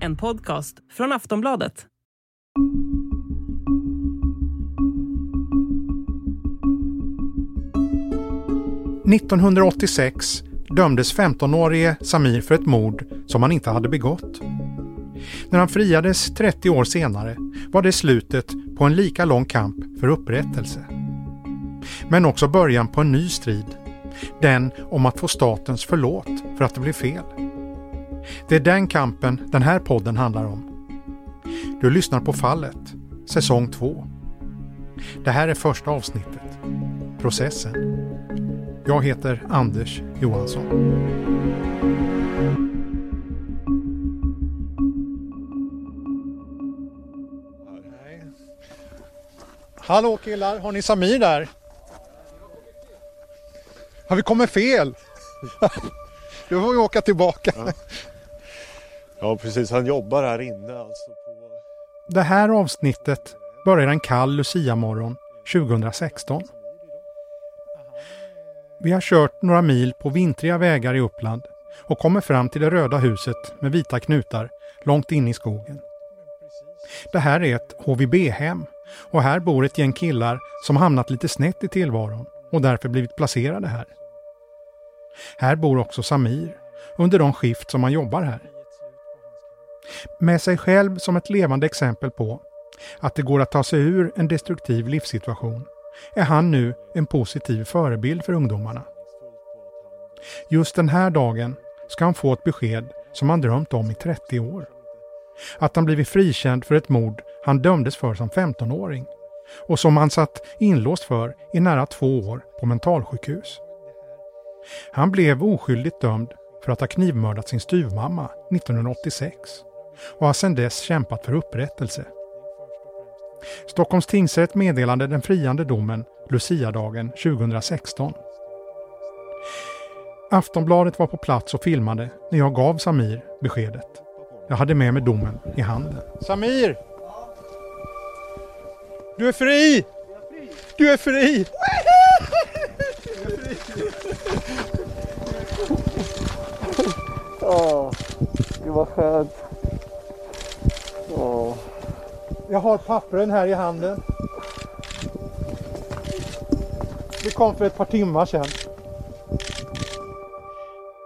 En podcast från Aftonbladet. –1986 dömdes 15-årige Samir för ett mord som han inte hade begått. När han friades 30 år senare var det slutet på en lika lång kamp för upprättelse. Men också början på en ny strid. Den om att få statens förlåt för att det blev fel. Det är den kampen den här podden handlar om. Du lyssnar på Fallet, säsong 2. Det här är första avsnittet. Processen. Jag heter Anders Johansson. Hallå killar, har ni Samir där? Har vi kommit fel? Då får vi åka tillbaka. Ja. ja precis, han jobbar här inne alltså. På... Det här avsnittet börjar en kall Lucia-morgon 2016. Vi har kört några mil på vintriga vägar i Uppland och kommer fram till det röda huset med vita knutar långt in i skogen. Det här är ett HVB-hem och här bor ett gäng killar som hamnat lite snett i tillvaron och därför blivit placerade här. Här bor också Samir under de skift som han jobbar här. Med sig själv som ett levande exempel på att det går att ta sig ur en destruktiv livssituation är han nu en positiv förebild för ungdomarna. Just den här dagen ska han få ett besked som han drömt om i 30 år. Att han blivit frikänd för ett mord han dömdes för som 15-åring och som han satt inlåst för i nära två år på mentalsjukhus. Han blev oskyldigt dömd för att ha knivmördat sin styvmamma 1986 och har sedan dess kämpat för upprättelse. Stockholms tingsrätt meddelade den friande domen Luciadagen 2016. Aftonbladet var på plats och filmade när jag gav Samir beskedet. Jag hade med mig domen i handen. Samir! Du är fri! Du är fri! Åh, det var skönt. Åh. Jag har pappren här i handen. Det kom för ett par timmar sedan.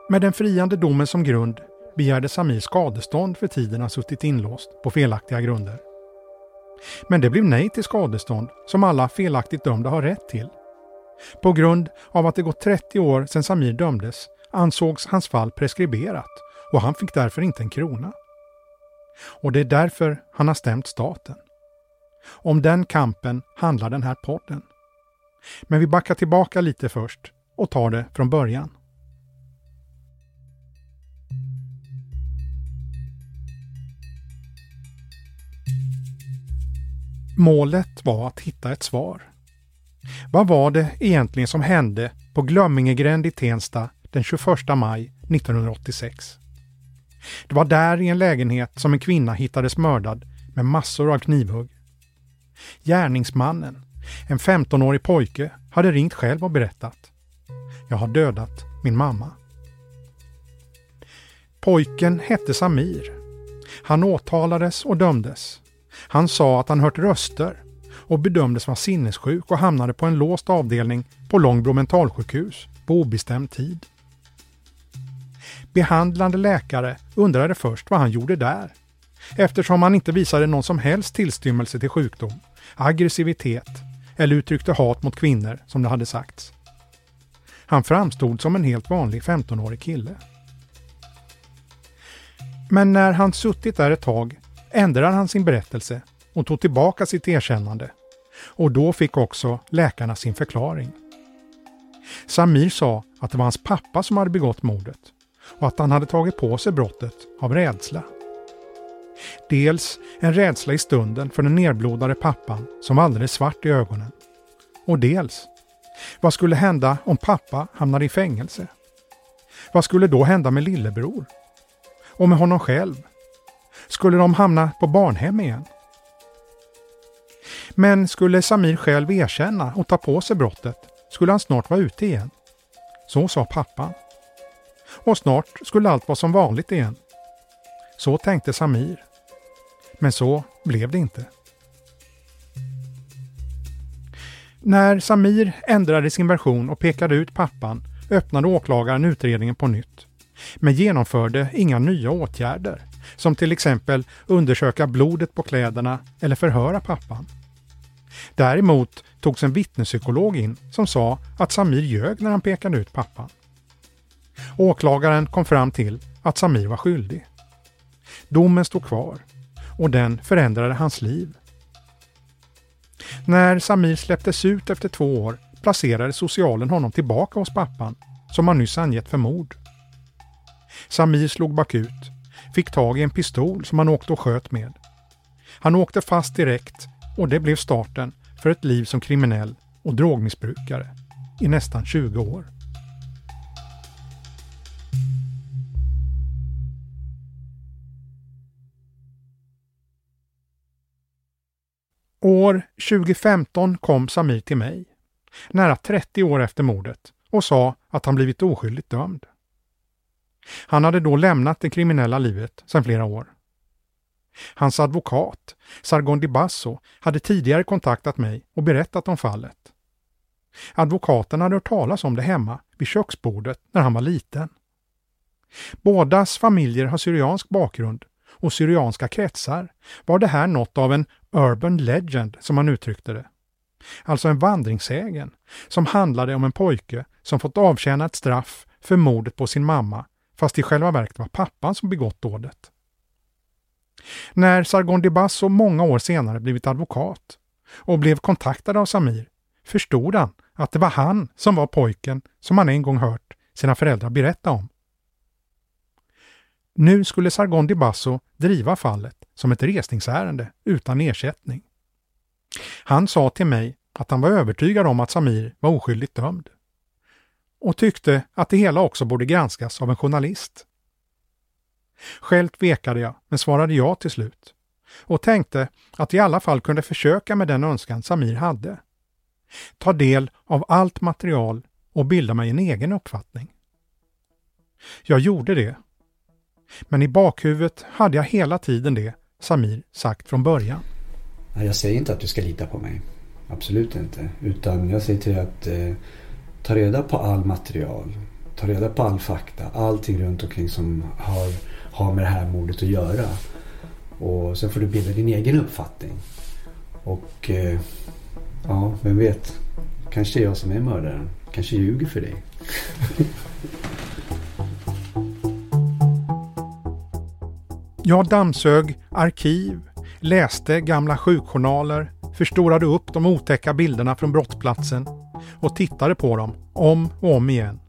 Med den friande domen som grund begärde Samir skadestånd för tiden han suttit inlåst på felaktiga grunder. Men det blev nej till skadestånd som alla felaktigt dömda har rätt till. På grund av att det gått 30 år sedan Samir dömdes ansågs hans fall preskriberat och han fick därför inte en krona. Och det är därför han har stämt staten. Om den kampen handlar den här podden. Men vi backar tillbaka lite först och tar det från början. Målet var att hitta ett svar. Vad var det egentligen som hände på Glömmingegränd i Tensta den 21 maj 1986? Det var där i en lägenhet som en kvinna hittades mördad med massor av knivhugg. Gärningsmannen, en 15-årig pojke, hade ringt själv och berättat. Jag har dödat min mamma. Pojken hette Samir. Han åtalades och dömdes. Han sa att han hört röster och bedömdes vara sinnessjuk och hamnade på en låst avdelning på Långbro mentalsjukhus på obestämd tid. Behandlande läkare undrade först vad han gjorde där eftersom han inte visade någon som helst tillstymmelse till sjukdom, aggressivitet eller uttryckte hat mot kvinnor som det hade sagts. Han framstod som en helt vanlig 15-årig kille. Men när han suttit där ett tag ändrade han sin berättelse och tog tillbaka sitt erkännande. Och då fick också läkarna sin förklaring. Samir sa att det var hans pappa som hade begått mordet och att han hade tagit på sig brottet av rädsla. Dels en rädsla i stunden för den nerblodade pappan som var alldeles svart i ögonen. Och dels, vad skulle hända om pappa hamnade i fängelse? Vad skulle då hända med lillebror? Och med honom själv? Skulle de hamna på barnhem igen? Men skulle Samir själv erkänna och ta på sig brottet skulle han snart vara ute igen. Så sa pappan. Och snart skulle allt vara som vanligt igen. Så tänkte Samir. Men så blev det inte. När Samir ändrade sin version och pekade ut pappan öppnade åklagaren utredningen på nytt. Men genomförde inga nya åtgärder, som till exempel undersöka blodet på kläderna eller förhöra pappan. Däremot togs en vittnespsykolog in som sa att Samir ljög när han pekade ut pappan. Åklagaren kom fram till att Samir var skyldig. Domen stod kvar och den förändrade hans liv. När Samir släpptes ut efter två år placerade socialen honom tillbaka hos pappan som han nyss angett för mord. Samir slog bakut, fick tag i en pistol som han åkte och sköt med. Han åkte fast direkt och det blev starten för ett liv som kriminell och drogmissbrukare i nästan 20 år. År 2015 kom Samir till mig, nära 30 år efter mordet, och sa att han blivit oskyldigt dömd. Han hade då lämnat det kriminella livet sedan flera år. Hans advokat, Sargon Di Basso, hade tidigare kontaktat mig och berättat om fallet. Advokaten hade hört talas om det hemma vid köksbordet när han var liten. Bådas familjer har syriansk bakgrund och syrianska kretsar var det här något av en urban legend som han uttryckte det. Alltså en vandringssägen som handlade om en pojke som fått avtjäna ett straff för mordet på sin mamma fast i själva verket var pappan som begått dådet. När Sargon de Basso många år senare blivit advokat och blev kontaktad av Samir förstod han att det var han som var pojken som han en gång hört sina föräldrar berätta om. Nu skulle Sargon de Basso driva fallet som ett resningsärende utan ersättning. Han sa till mig att han var övertygad om att Samir var oskyldigt dömd. Och tyckte att det hela också borde granskas av en journalist. Själv tvekade jag, men svarade ja till slut. Och tänkte att i alla fall kunde försöka med den önskan Samir hade. Ta del av allt material och bilda mig en egen uppfattning. Jag gjorde det. Men i bakhuvudet hade jag hela tiden det Samir sagt från början. Jag säger inte att du ska lita på mig. Absolut inte. Utan jag säger till dig att eh, ta reda på all material. Ta reda på all fakta. Allting runt omkring som har, har med det här mordet att göra. Och sen får du bilda din egen uppfattning. Och eh, ja, vem vet. Kanske är jag som är mördaren. Kanske ljuger för dig. Jag dammsög arkiv, läste gamla sjukjournaler, förstorade upp de otäcka bilderna från brottsplatsen och tittade på dem om och om igen.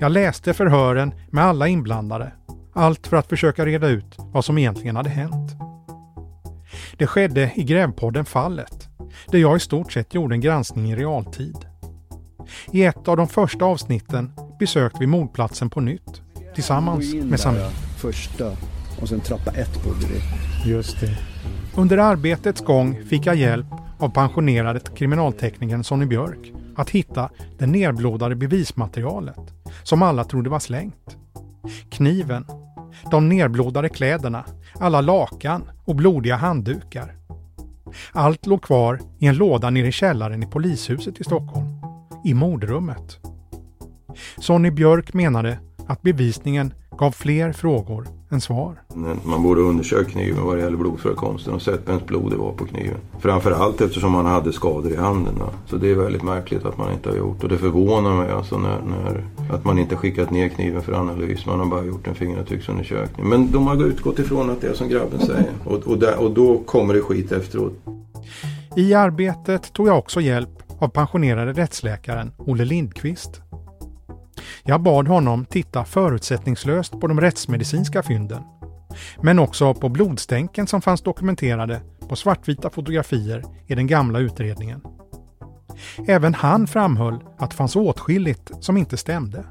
Jag läste förhören med alla inblandade, allt för att försöka reda ut vad som egentligen hade hänt. Det skedde i Grävpodden Fallet, där jag i stort sett gjorde en granskning i realtid. I ett av de första avsnitten besökte vi mordplatsen på nytt, tillsammans med Samir. Första och sen trappa ett bodde vi. Just det. Under arbetets gång fick jag hjälp av pensionerade kriminalteknikern Sonny Björk att hitta det nerblodade bevismaterialet som alla trodde var slängt. Kniven, de nerblodade kläderna, alla lakan och blodiga handdukar. Allt låg kvar i en låda nere i källaren i polishuset i Stockholm, i mordrummet. Sonny Björk menade att bevisningen gav fler frågor än svar. Man borde undersöka kniven vad det gäller blodförekomsten och sett vems blod det var på kniven. Framförallt eftersom man hade skador i handen. Va? Så det är väldigt märkligt att man inte har gjort. Och det förvånar mig alltså när, när, att man inte skickat ner kniven för analys. Man har bara gjort en fingeravtrycksundersökning. Men de har utgått ifrån att det är som grabben säger. Och, och, där, och då kommer det skit efteråt. I arbetet tog jag också hjälp av pensionerade rättsläkaren Olle Lindqvist. Jag bad honom titta förutsättningslöst på de rättsmedicinska fynden. Men också på blodstänken som fanns dokumenterade på svartvita fotografier i den gamla utredningen. Även han framhöll att det fanns åtskilligt som inte stämde.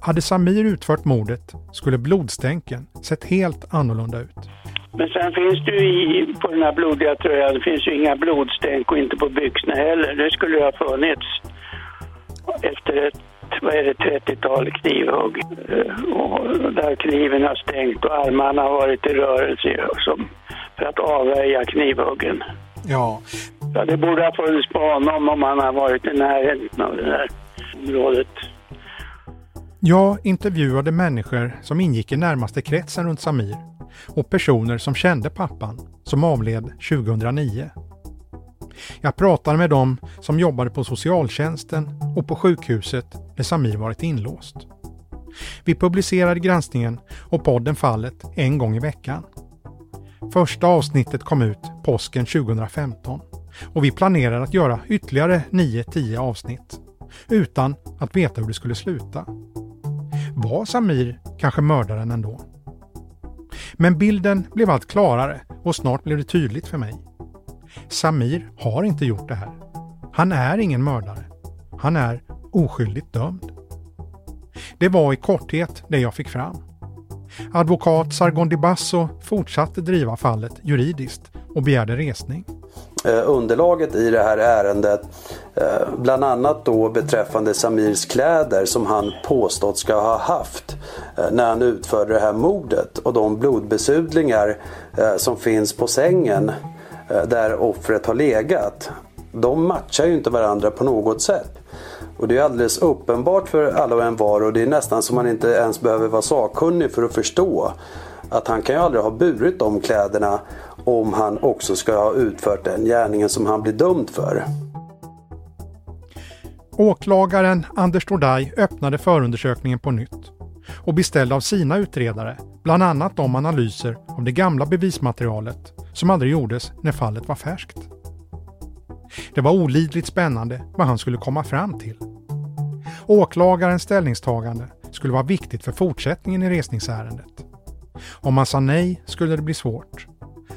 Hade Samir utfört mordet skulle blodstänken sett helt annorlunda ut. Men sen finns det ju i, på den här blodiga tröjan, det finns ju inga blodstänk och inte på byxorna heller. Det skulle ju ha funnits efter ett vad är det, 30-tal knivhugg. Eh, och där kniven har stängt och armarna har varit i rörelse som, för att avvärja knivhuggen. Ja. ja. Det borde ha funnits på honom om han har varit i närheten av det där området. Jag intervjuade människor som ingick i närmaste kretsen runt Samir och personer som kände pappan, som avled 2009. Jag pratade med dem som jobbade på socialtjänsten och på sjukhuset där Samir varit inlåst. Vi publicerade granskningen och podden Fallet en gång i veckan. Första avsnittet kom ut påsken 2015 och vi planerade att göra ytterligare 9-10 avsnitt utan att veta hur det skulle sluta. Var Samir kanske mördaren ändå? Men bilden blev allt klarare och snart blev det tydligt för mig. Samir har inte gjort det här. Han är ingen mördare. Han är oskyldigt dömd. Det var i korthet det jag fick fram. Advokat Sargon Di Basso fortsatte driva fallet juridiskt och begärde resning. Eh, underlaget i det här ärendet, eh, bland annat då beträffande Samirs kläder som han påstått ska ha haft eh, när han utförde det här mordet och de blodbesudlingar eh, som finns på sängen Eh, där offret har legat. De matchar ju inte varandra på något sätt. Och det är alldeles uppenbart för alla och en var och det är nästan som man inte ens behöver vara sakkunnig för att förstå att han kan ju aldrig ha burit de kläderna om han också ska ha utfört den gärningen som han blir dömd för. Åklagaren Anders Nordaj öppnade förundersökningen på nytt och beställde av sina utredare bland annat de analyser av det gamla bevismaterialet som aldrig gjordes när fallet var färskt. Det var olidligt spännande vad han skulle komma fram till. Åklagarens ställningstagande skulle vara viktigt för fortsättningen i resningsärendet. Om han sa nej skulle det bli svårt.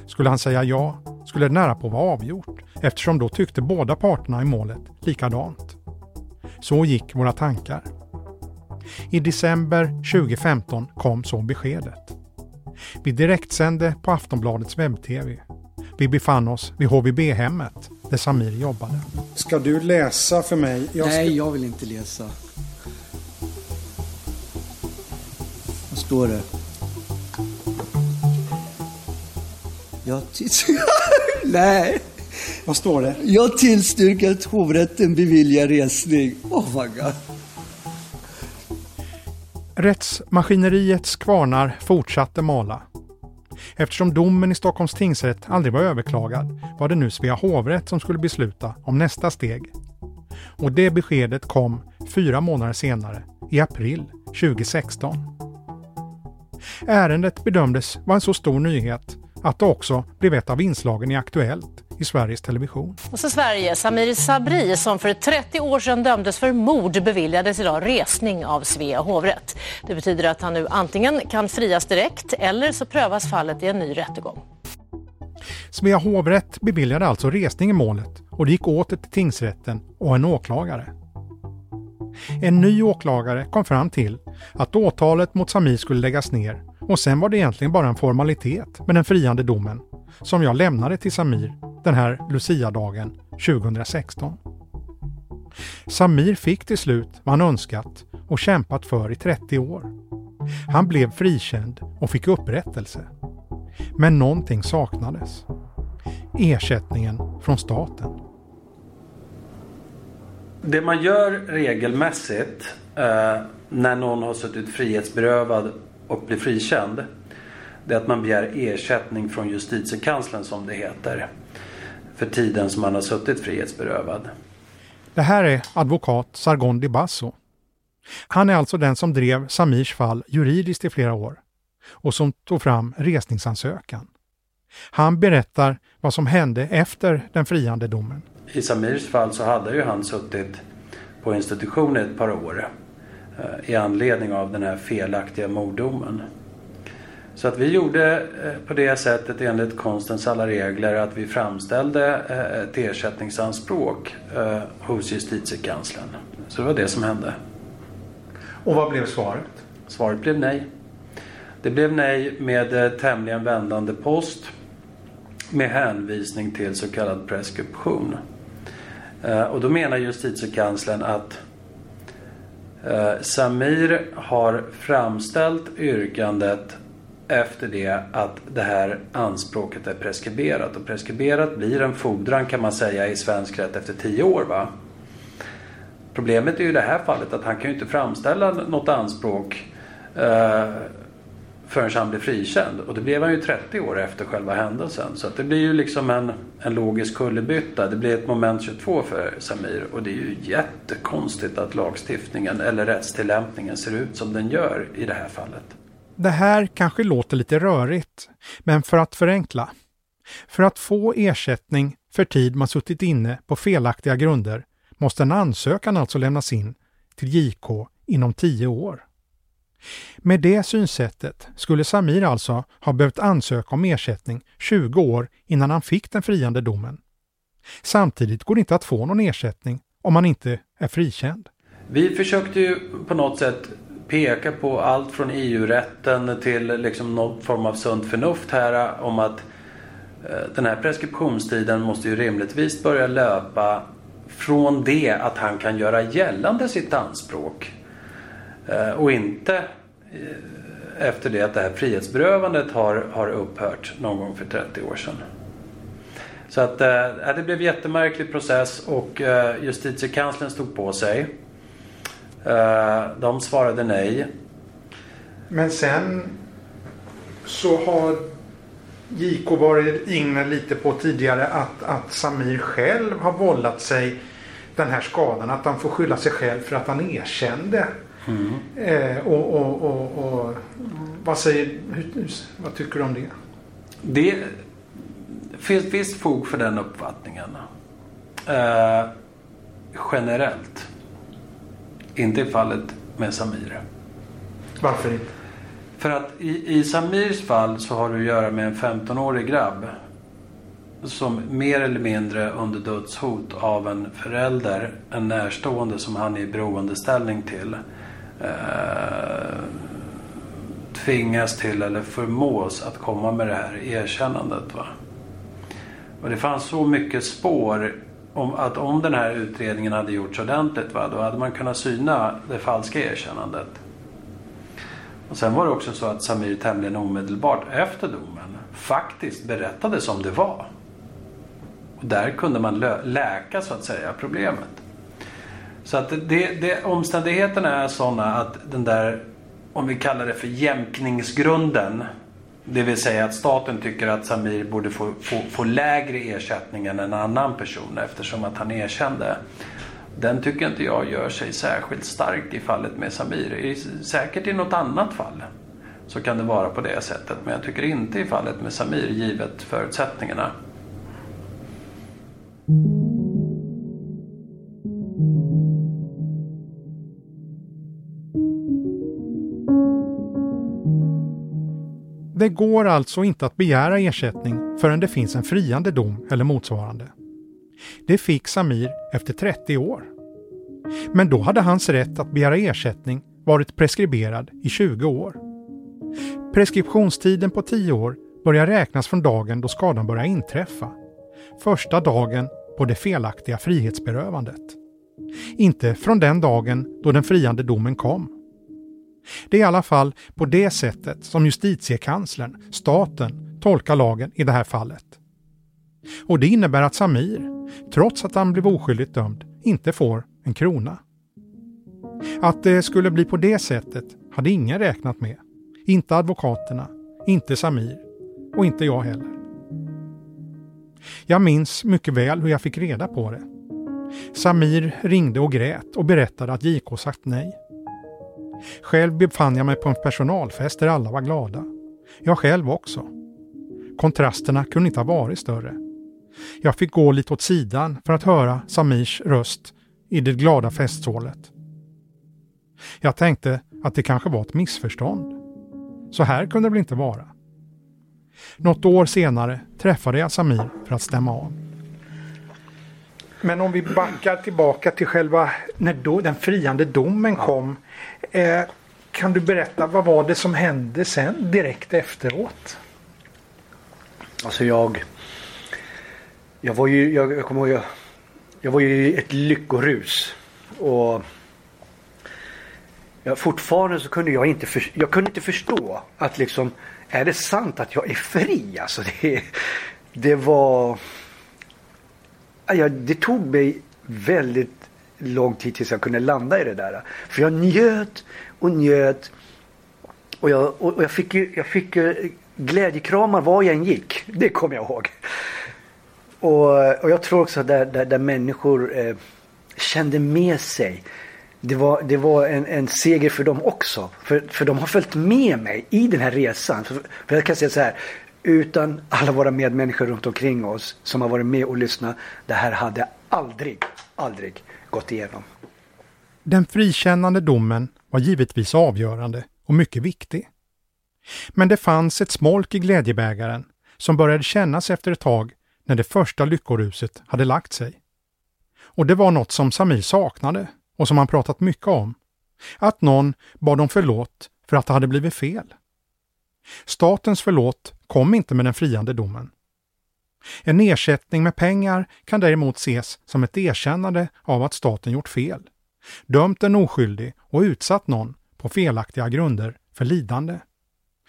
Skulle han säga ja skulle det nära på vara avgjort eftersom då tyckte båda parterna i målet likadant. Så gick våra tankar. I december 2015 kom så beskedet. Vi direktsände på Aftonbladets webb-tv. Vi befann oss vid HVB-hemmet där Samir jobbade. Ska du läsa för mig? Jag ska... Nej, jag vill inte läsa. Vad står det? Jag Nej. Vad står det? Jag tillstyrker att hovrätten beviljar resning. Oh my God. Rättsmaskineriets kvarnar fortsatte mala. Eftersom domen i Stockholms tingsrätt aldrig var överklagad var det nu Svea hovrätt som skulle besluta om nästa steg. Och det beskedet kom fyra månader senare, i april 2016. Ärendet bedömdes vara en så stor nyhet att det också blev ett av inslagen i Aktuellt i Sveriges Television. Och så Sverige. Samir Sabri som för 30 år sedan dömdes för mord beviljades idag resning av Svea hovrätt. Det betyder att han nu antingen kan frias direkt eller så prövas fallet i en ny rättegång. Svea hovrätt beviljade alltså resning i målet och det gick åter till tingsrätten och en åklagare. En ny åklagare kom fram till att åtalet mot Samir skulle läggas ner och sen var det egentligen bara en formalitet med den friande domen som jag lämnade till Samir den här Lucia-dagen 2016. Samir fick till slut vad han önskat och kämpat för i 30 år. Han blev frikänd och fick upprättelse. Men någonting saknades. Ersättningen från staten. Det man gör regelmässigt eh, när någon har suttit frihetsberövad och blir frikänd. Det är att man begär ersättning från justitiekanslern som det heter. För tiden som man har suttit frihetsberövad. Det här är advokat Sargon Di Basso. Han är alltså den som drev Samirs fall juridiskt i flera år och som tog fram resningsansökan. Han berättar vad som hände efter den friande domen. I Samirs fall så hade ju han suttit på institution ett par år Eh, i anledning av den här felaktiga morddomen. Så att vi gjorde eh, på det sättet enligt konstens alla regler att vi framställde eh, ett ersättningsanspråk hos justitiekanslern. Så det var det som hände. Och vad blev svaret? Svaret blev nej. Det blev nej med tämligen vändande post med hänvisning till så kallad preskription. Eh, och då menar justitiekanslern att eh, Samir har framställt yrkandet efter det att det här anspråket är preskriberat. Och preskriberat blir en fordran kan man säga i svensk rätt efter tio år. Va? Problemet är ju i det här fallet att han kan ju inte framställa något anspråk eh, förrän han blir frikänd. Och det blev han ju 30 år efter själva händelsen. Så att det blir ju liksom en, en logisk kullerbytta. Det blir ett moment 22 för Samir. Och det är ju jättekonstigt att lagstiftningen eller rättstillämpningen ser ut som den gör i det här fallet. Det här kanske låter lite rörigt, men för att förenkla. För att få ersättning för tid man suttit inne på felaktiga grunder måste en ansökan alltså lämnas in till JK inom tio år. Med det synsättet skulle Samir alltså ha behövt ansöka om ersättning 20 år innan han fick den friande domen. Samtidigt går det inte att få någon ersättning om man inte är frikänd. Vi försökte ju på något sätt peka på allt från EU-rätten till liksom någon form av sunt förnuft här eh, om att eh, den här preskriptionstiden måste ju rimligtvis börja löpa från det att han kan göra gällande sitt anspråk Eh, och inte eh, efter det att det här frihetsberövandet har, har upphört någon gång för 30 år sedan. Så att eh, det blev en jättemärklig process och eh, justitiekanslern stod på sig. Eh, de svarade nej. Men sen så har JK varit inne lite på tidigare att, att Samir själv har vållat sig den här skadan. Att han får skylla sig själv för att han erkände. Mm. Eh, och, och, och, och, vad säger hur, vad tycker du om det? Det finns visst fog för den uppfattningen. Eh, generellt. Inte i fallet med Samir. Varför inte? För att i, i Samirs fall så har du att göra med en 15-årig grabb. Som mer eller mindre under dödshot av en förälder, en närstående som han är i beroendeställning till. Eh, tvingas till eller förmås att komma med det här erkännandet. Va? Och det fanns så mycket spår om, att om den här utredningen hade gjorts ordentligt, va, då hade man kunnat syna det falska erkännandet. Och sen var det också så att Samir tämligen omedelbart efter domen faktiskt berättade som det var. Och där kunde man läka så att säga problemet. Så att det, det, omständigheterna är sådana att den där, om vi kallar det för jämkningsgrunden, det vill säga att staten tycker att Samir borde få, få, få, lägre ersättning än en annan person eftersom att han erkände. Den tycker inte jag gör sig särskilt stark i fallet med Samir. Säkert i något annat fall så kan det vara på det sättet. Men jag tycker inte i fallet med Samir givet förutsättningarna. Det går alltså inte att begära ersättning förrän det finns en friande dom eller motsvarande. Det fick Samir efter 30 år. Men då hade hans rätt att begära ersättning varit preskriberad i 20 år. Preskriptionstiden på 10 år börjar räknas från dagen då skadan börjar inträffa. Första dagen på det felaktiga frihetsberövandet. Inte från den dagen då den friande domen kom. Det är i alla fall på det sättet som justitiekanslern, staten, tolkar lagen i det här fallet. Och det innebär att Samir, trots att han blev oskyldigt dömd, inte får en krona. Att det skulle bli på det sättet hade ingen räknat med. Inte advokaterna, inte Samir och inte jag heller. Jag minns mycket väl hur jag fick reda på det. Samir ringde och grät och berättade att JK sagt nej. Själv befann jag mig på en personalfest där alla var glada. Jag själv också. Kontrasterna kunde inte ha varit större. Jag fick gå lite åt sidan för att höra Samirs röst i det glada festsålet. Jag tänkte att det kanske var ett missförstånd. Så här kunde det väl inte vara. Något år senare träffade jag Samir för att stämma av. Men om vi backar tillbaka till själva när då den friande domen kom. Eh, kan du berätta vad var det som hände sen direkt efteråt? Alltså jag Jag var ju, jag, jag kommer ihåg jag, jag var ju i ett lyckorus. Och Ja, fortfarande så kunde jag inte, för, jag kunde inte förstå att liksom, är det sant att jag är fri? Alltså det, det var... Ja, det tog mig väldigt lång tid tills jag kunde landa i det där. För jag njöt och njöt. Och jag, och jag fick, jag fick glädjekramar var jag än gick. Det kommer jag ihåg. Och, och jag tror också att där, där, där människor eh, kände med sig. Det var, det var en, en seger för dem också. För, för de har följt med mig i den här resan. För, för jag kan säga så här. Utan alla våra medmänniskor runt omkring oss som har varit med och lyssnat. Det här hade aldrig, aldrig gått igenom. Den frikännande domen var givetvis avgörande och mycket viktig. Men det fanns ett smolk i glädjebägaren som började kännas efter ett tag när det första lyckoruset hade lagt sig. Och det var något som Samir saknade och som han pratat mycket om. Att någon bad om förlåt för att det hade blivit fel. Statens förlåt kom inte med den friande domen. En ersättning med pengar kan däremot ses som ett erkännande av att staten gjort fel, dömt en oskyldig och utsatt någon på felaktiga grunder för lidande.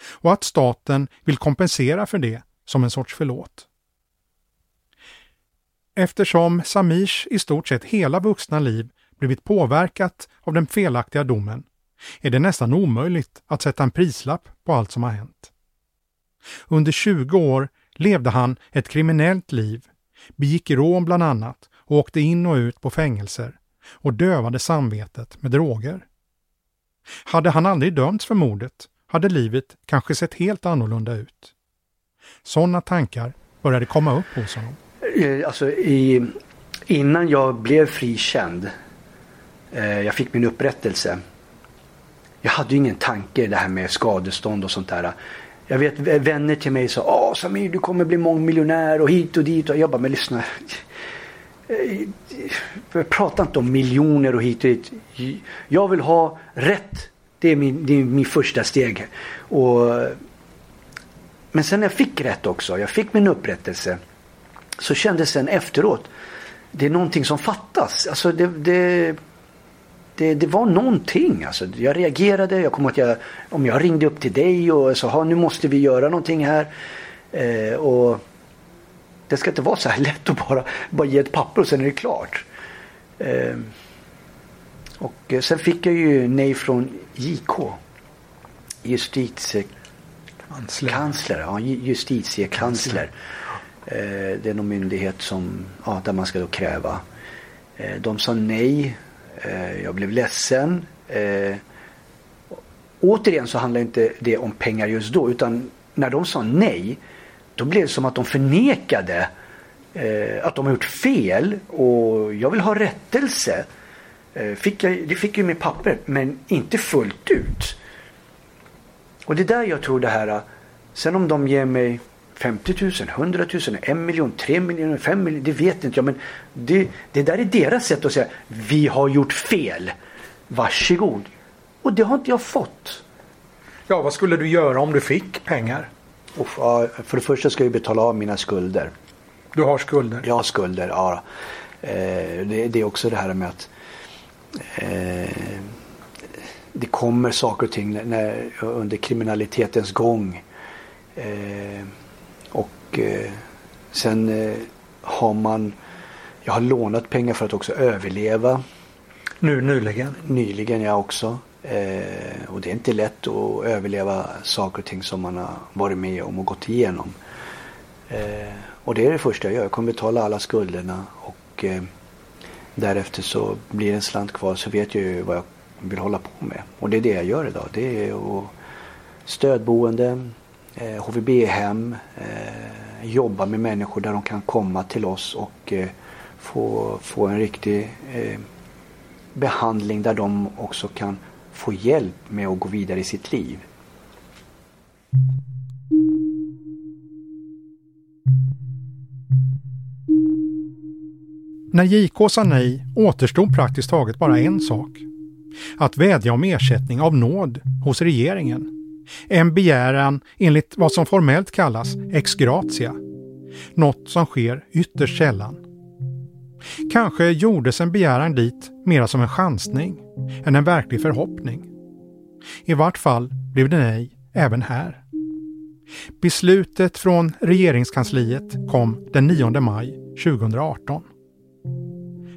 Och att staten vill kompensera för det som en sorts förlåt. Eftersom Samirs i stort sett hela vuxna liv blivit påverkat av den felaktiga domen är det nästan omöjligt att sätta en prislapp på allt som har hänt. Under 20 år levde han ett kriminellt liv, begick rån bland annat och åkte in och ut på fängelser och dövade samvetet med droger. Hade han aldrig dömts för mordet hade livet kanske sett helt annorlunda ut. Sådana tankar började komma upp hos honom. Eh, alltså i, innan jag blev frikänd, eh, jag fick min upprättelse. Jag hade ju ingen tanke det här med skadestånd och sånt där. Jag vet vänner till mig sa Åh Samir du kommer bli mångmiljonär och hit och dit. Och jag bara, men lyssna. Jag pratar inte om miljoner och hit och dit. Jag vill ha rätt. Det är min, det är min första steg. Och, men sen när jag fick rätt också, jag fick min upprättelse. Så kändes sen efteråt, det är någonting som fattas. Alltså det, det det, det var någonting. Alltså. Jag reagerade. Jag kommer att jag, om jag ringde upp till dig och sa nu måste vi göra någonting här. Eh, och Det ska inte vara så här lätt att bara, bara ge ett papper och sen är det klart. Eh, och sen fick jag ju nej från JK. Justitiekansler. Ja, justitiekansler. Eh, det är någon myndighet som, ja, där man ska då kräva. Eh, de sa nej Eh, jag blev ledsen. Eh, återigen så handlar inte det om pengar just då utan när de sa nej då blev det som att de förnekade eh, att de har gjort fel och jag vill ha rättelse. Fick jag, det fick jag med papper men inte fullt ut. Och det är där jag tror det här. Sen om de ger mig 50 000, 100 000, 1 miljon, 3 miljoner, 5 miljoner. Det vet inte jag. Men det, det där är deras sätt att säga vi har gjort fel. Varsågod. Och det har inte jag fått. Ja, vad skulle du göra om du fick pengar? Och, för det första ska jag betala av mina skulder. Du har skulder? Jag har skulder, ja. Eh, det, det, är också det här med att eh, det kommer saker och ting när, under kriminalitetens gång. Eh, och eh, sen eh, har man, jag har lånat pengar för att också överleva. Nu nyligen? Nyligen ja också. Eh, och det är inte lätt att överleva saker och ting som man har varit med om och gått igenom. Eh, och det är det första jag gör. Jag kommer betala alla skulderna och eh, därefter så blir det en slant kvar så vet jag ju vad jag vill hålla på med. Och det är det jag gör idag. Det är att stödboende, eh, HVB-hem, eh, jobba med människor där de kan komma till oss och eh, få, få en riktig eh, behandling där de också kan få hjälp med att gå vidare i sitt liv. När JK sa nej återstod praktiskt taget bara en sak. Att vädja om ersättning av nåd hos regeringen en begäran enligt vad som formellt kallas ex gratia. Något som sker ytterst sällan. Kanske gjordes en begäran dit mera som en chansning än en verklig förhoppning. I vart fall blev det nej även här. Beslutet från regeringskansliet kom den 9 maj 2018.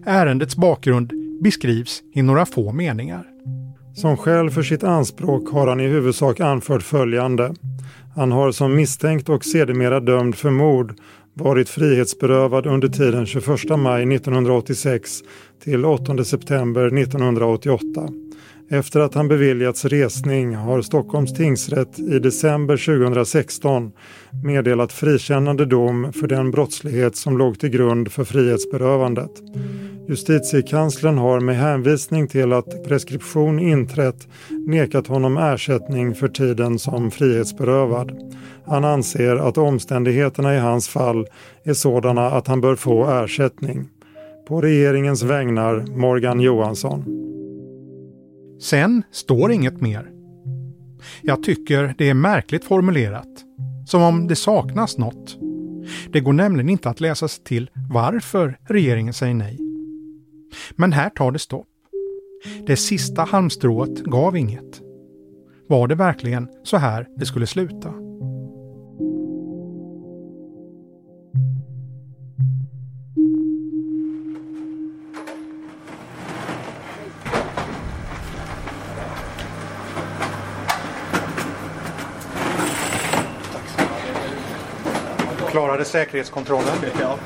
Ärendets bakgrund beskrivs i några få meningar. Som skäl för sitt anspråk har han i huvudsak anfört följande. Han har som misstänkt och sedermera dömd för mord varit frihetsberövad under tiden 21 maj 1986 till 8 september 1988. Efter att han beviljats resning har Stockholms tingsrätt i december 2016 meddelat frikännande dom för den brottslighet som låg till grund för frihetsberövandet. Justitiekanslern har med hänvisning till att preskription inträtt nekat honom ersättning för tiden som frihetsberövad. Han anser att omständigheterna i hans fall är sådana att han bör få ersättning. På regeringens vägnar Morgan Johansson. Sen står inget mer. Jag tycker det är märkligt formulerat. Som om det saknas något. Det går nämligen inte att läsa sig till varför regeringen säger nej. Men här tar det stopp. Det sista halmstrået gav inget. Var det verkligen så här det skulle sluta? Klarade säkerhetskontrollen? Ja.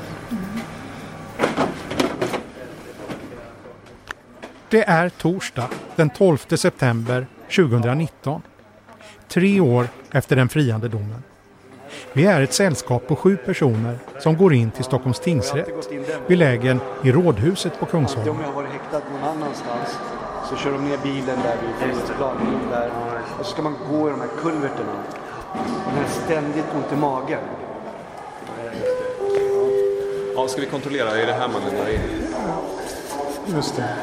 Det är torsdag den 12 september 2019. Tre år efter den friande domen. Vi är ett sällskap på sju personer som går in till Stockholms tingsrätt belägen i Rådhuset på Kungsholmen. Om jag har häktad någon annanstans så kör de ner bilen där vid Frihetsplanen. Där. Och så ska man gå i de här kulverterna. Den här ständigt ont i magen. Ja, ska vi kontrollera? Är det här man lämnar in? Just det.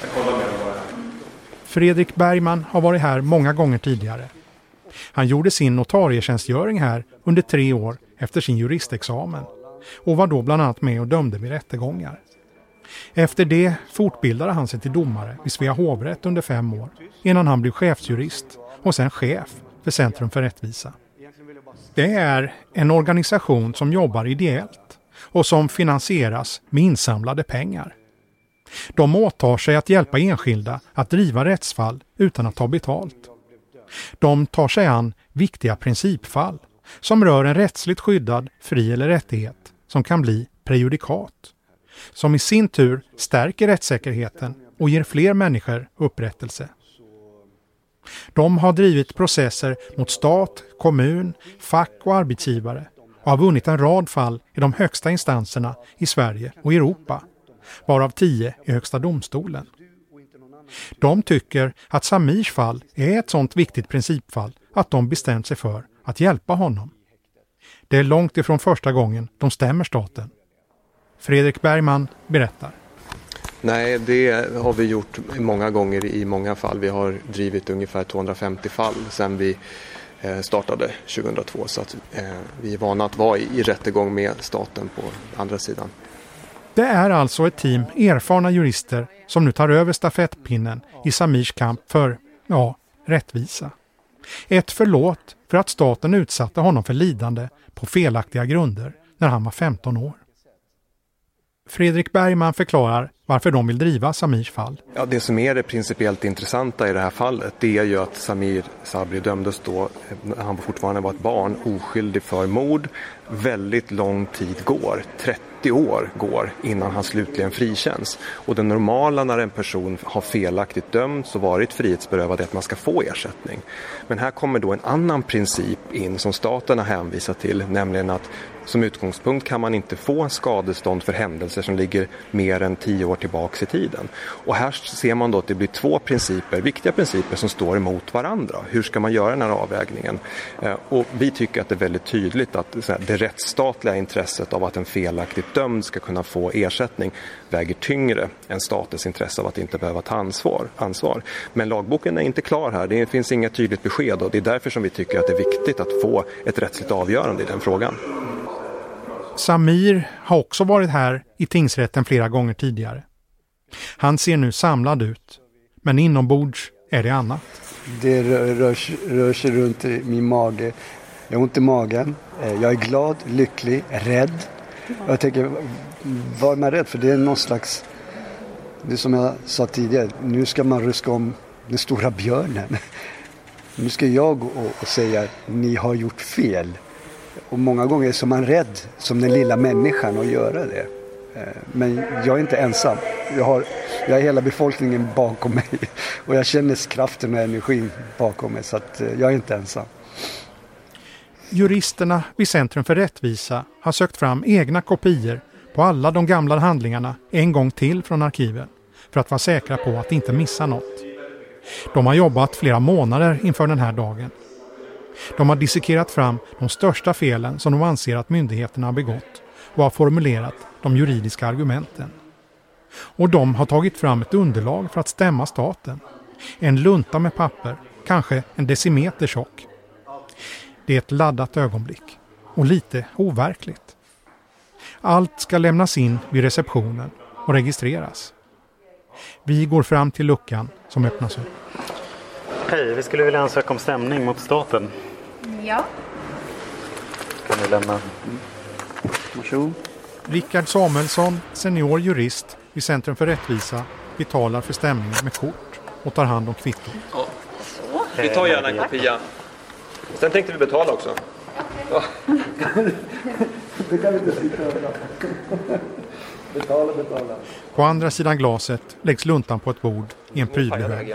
Jag kollar med dem bara. Fredrik Bergman har varit här många gånger tidigare. Han gjorde sin notarietjänstgöring här under tre år efter sin juristexamen och var då bland annat med och dömde vid rättegångar. Efter det fortbildade han sig till domare vid Svea hovrätt under fem år innan han blev chefsjurist och sen chef för Centrum för rättvisa. Det är en organisation som jobbar ideellt och som finansieras med insamlade pengar. De åtar sig att hjälpa enskilda att driva rättsfall utan att ta betalt. De tar sig an viktiga principfall som rör en rättsligt skyddad fri eller rättighet som kan bli prejudikat. Som i sin tur stärker rättssäkerheten och ger fler människor upprättelse. De har drivit processer mot stat, kommun, fack och arbetsgivare och har vunnit en rad fall i de högsta instanserna i Sverige och Europa, varav tio i Högsta domstolen. De tycker att Samirs fall är ett sådant viktigt principfall att de bestämt sig för att hjälpa honom. Det är långt ifrån första gången de stämmer staten. Fredrik Bergman berättar. Nej, det har vi gjort många gånger i många fall. Vi har drivit ungefär 250 fall sedan vi eh, startade 2002. Så att eh, vi är vana att vara i rättegång med staten på andra sidan. Det är alltså ett team erfarna jurister som nu tar över stafettpinnen i Samirs kamp för, ja, rättvisa. Ett förlåt för att staten utsatte honom för lidande på felaktiga grunder när han var 15 år. Fredrik Bergman förklarar varför de vill driva Samirs fall. Ja, det som är det principiellt intressanta i det här fallet det är ju att Samir Sabri dömdes då, när han fortfarande var ett barn, oskyldig för mord. Väldigt lång tid går, 30 år går innan han slutligen frikänns. Och det normala när en person har felaktigt dömts och varit frihetsberövad är att man ska få ersättning. Men här kommer då en annan princip in som staten har hänvisat till, nämligen att som utgångspunkt kan man inte få skadestånd för händelser som ligger mer än tio år tillbaks i tiden. Och här ser man då att det blir två principer, viktiga principer som står emot varandra. Hur ska man göra den här avvägningen? Eh, och vi tycker att det är väldigt tydligt att det rättsstatliga intresset av att en felaktigt dömd ska kunna få ersättning väger tyngre än statens intresse av att inte behöva ta ansvar. ansvar. Men lagboken är inte klar här, det finns inget tydligt besked och det är därför som vi tycker att det är viktigt att få ett rättsligt avgörande i den frågan. Samir har också varit här i tingsrätten flera gånger tidigare. Han ser nu samlad ut, men inombords är det annat. Det rör, rör, rör sig runt i min mage. Jag har ont i magen. Eh, jag är glad, lycklig, rädd. Jag tänker, vad är man rädd för? Det är någon slags... Det är som jag sa tidigare, nu ska man ruska om den stora björnen. Nu ska jag gå och säga, ni har gjort fel. Och många gånger är man rädd som den lilla människan att göra det. Eh, men jag är inte ensam. Jag har, jag har hela befolkningen bakom mig och jag känner kraften och energin bakom mig så att eh, jag är inte ensam. Juristerna vid Centrum för rättvisa har sökt fram egna kopior på alla de gamla handlingarna en gång till från arkiven för att vara säkra på att inte missa något. De har jobbat flera månader inför den här dagen. De har dissekerat fram de största felen som de anser att myndigheterna har begått och har formulerat de juridiska argumenten. Och de har tagit fram ett underlag för att stämma staten. En lunta med papper, kanske en decimeter tjock. Det är ett laddat ögonblick och lite overkligt. Allt ska lämnas in vid receptionen och registreras. Vi går fram till luckan som öppnas upp. Hej, vi skulle vilja ansöka om stämning mot staten. Ja. Kan ni lämna? Varsågod. Rickard Samuelsson, senior jurist vid Centrum för rättvisa, betalar för stämningen med kort och tar hand om kvittot. Ja. Vi tar gärna en kopia. Sen tänkte vi betala också. Ja. Det kan vi inte sitta över. Betala, betala. På andra sidan glaset läggs luntan på ett bord i en prydlig hög.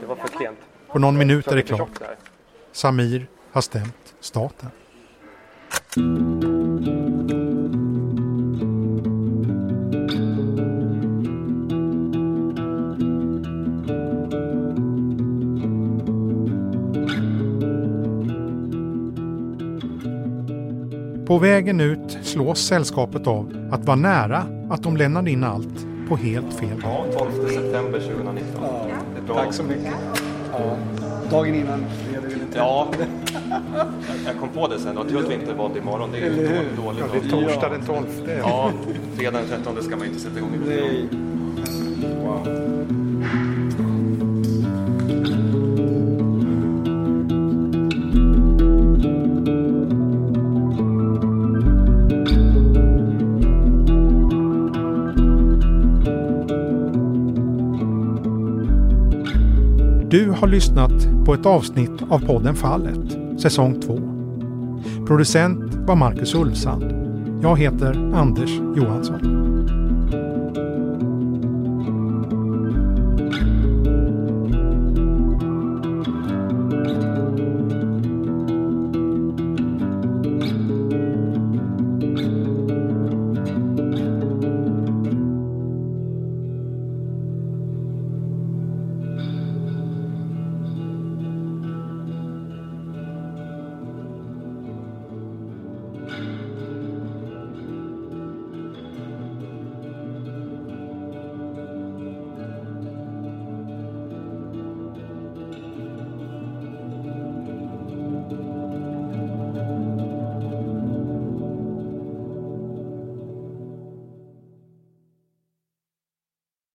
Det var för klent. På någon minut är det klart. Samir har stämt staten. På vägen ut slås sällskapet av att vara nära att de lämnade in allt på helt fel. Ja, 12 september 2019. Ja, Det tack så mycket. Ja, dagen innan Ja, jag kom på det sen. Jag tror att vi inte valde imorgon. Det är Eller ju hur? dåligt. Ja, det är torsdag den 12. Ja, fredag den 13 ska man inte sätta igång. Nej. Du har lyssnat på ett avsnitt av podden Fallet, säsong 2. Producent var Marcus Ulfsand. Jag heter Anders Johansson.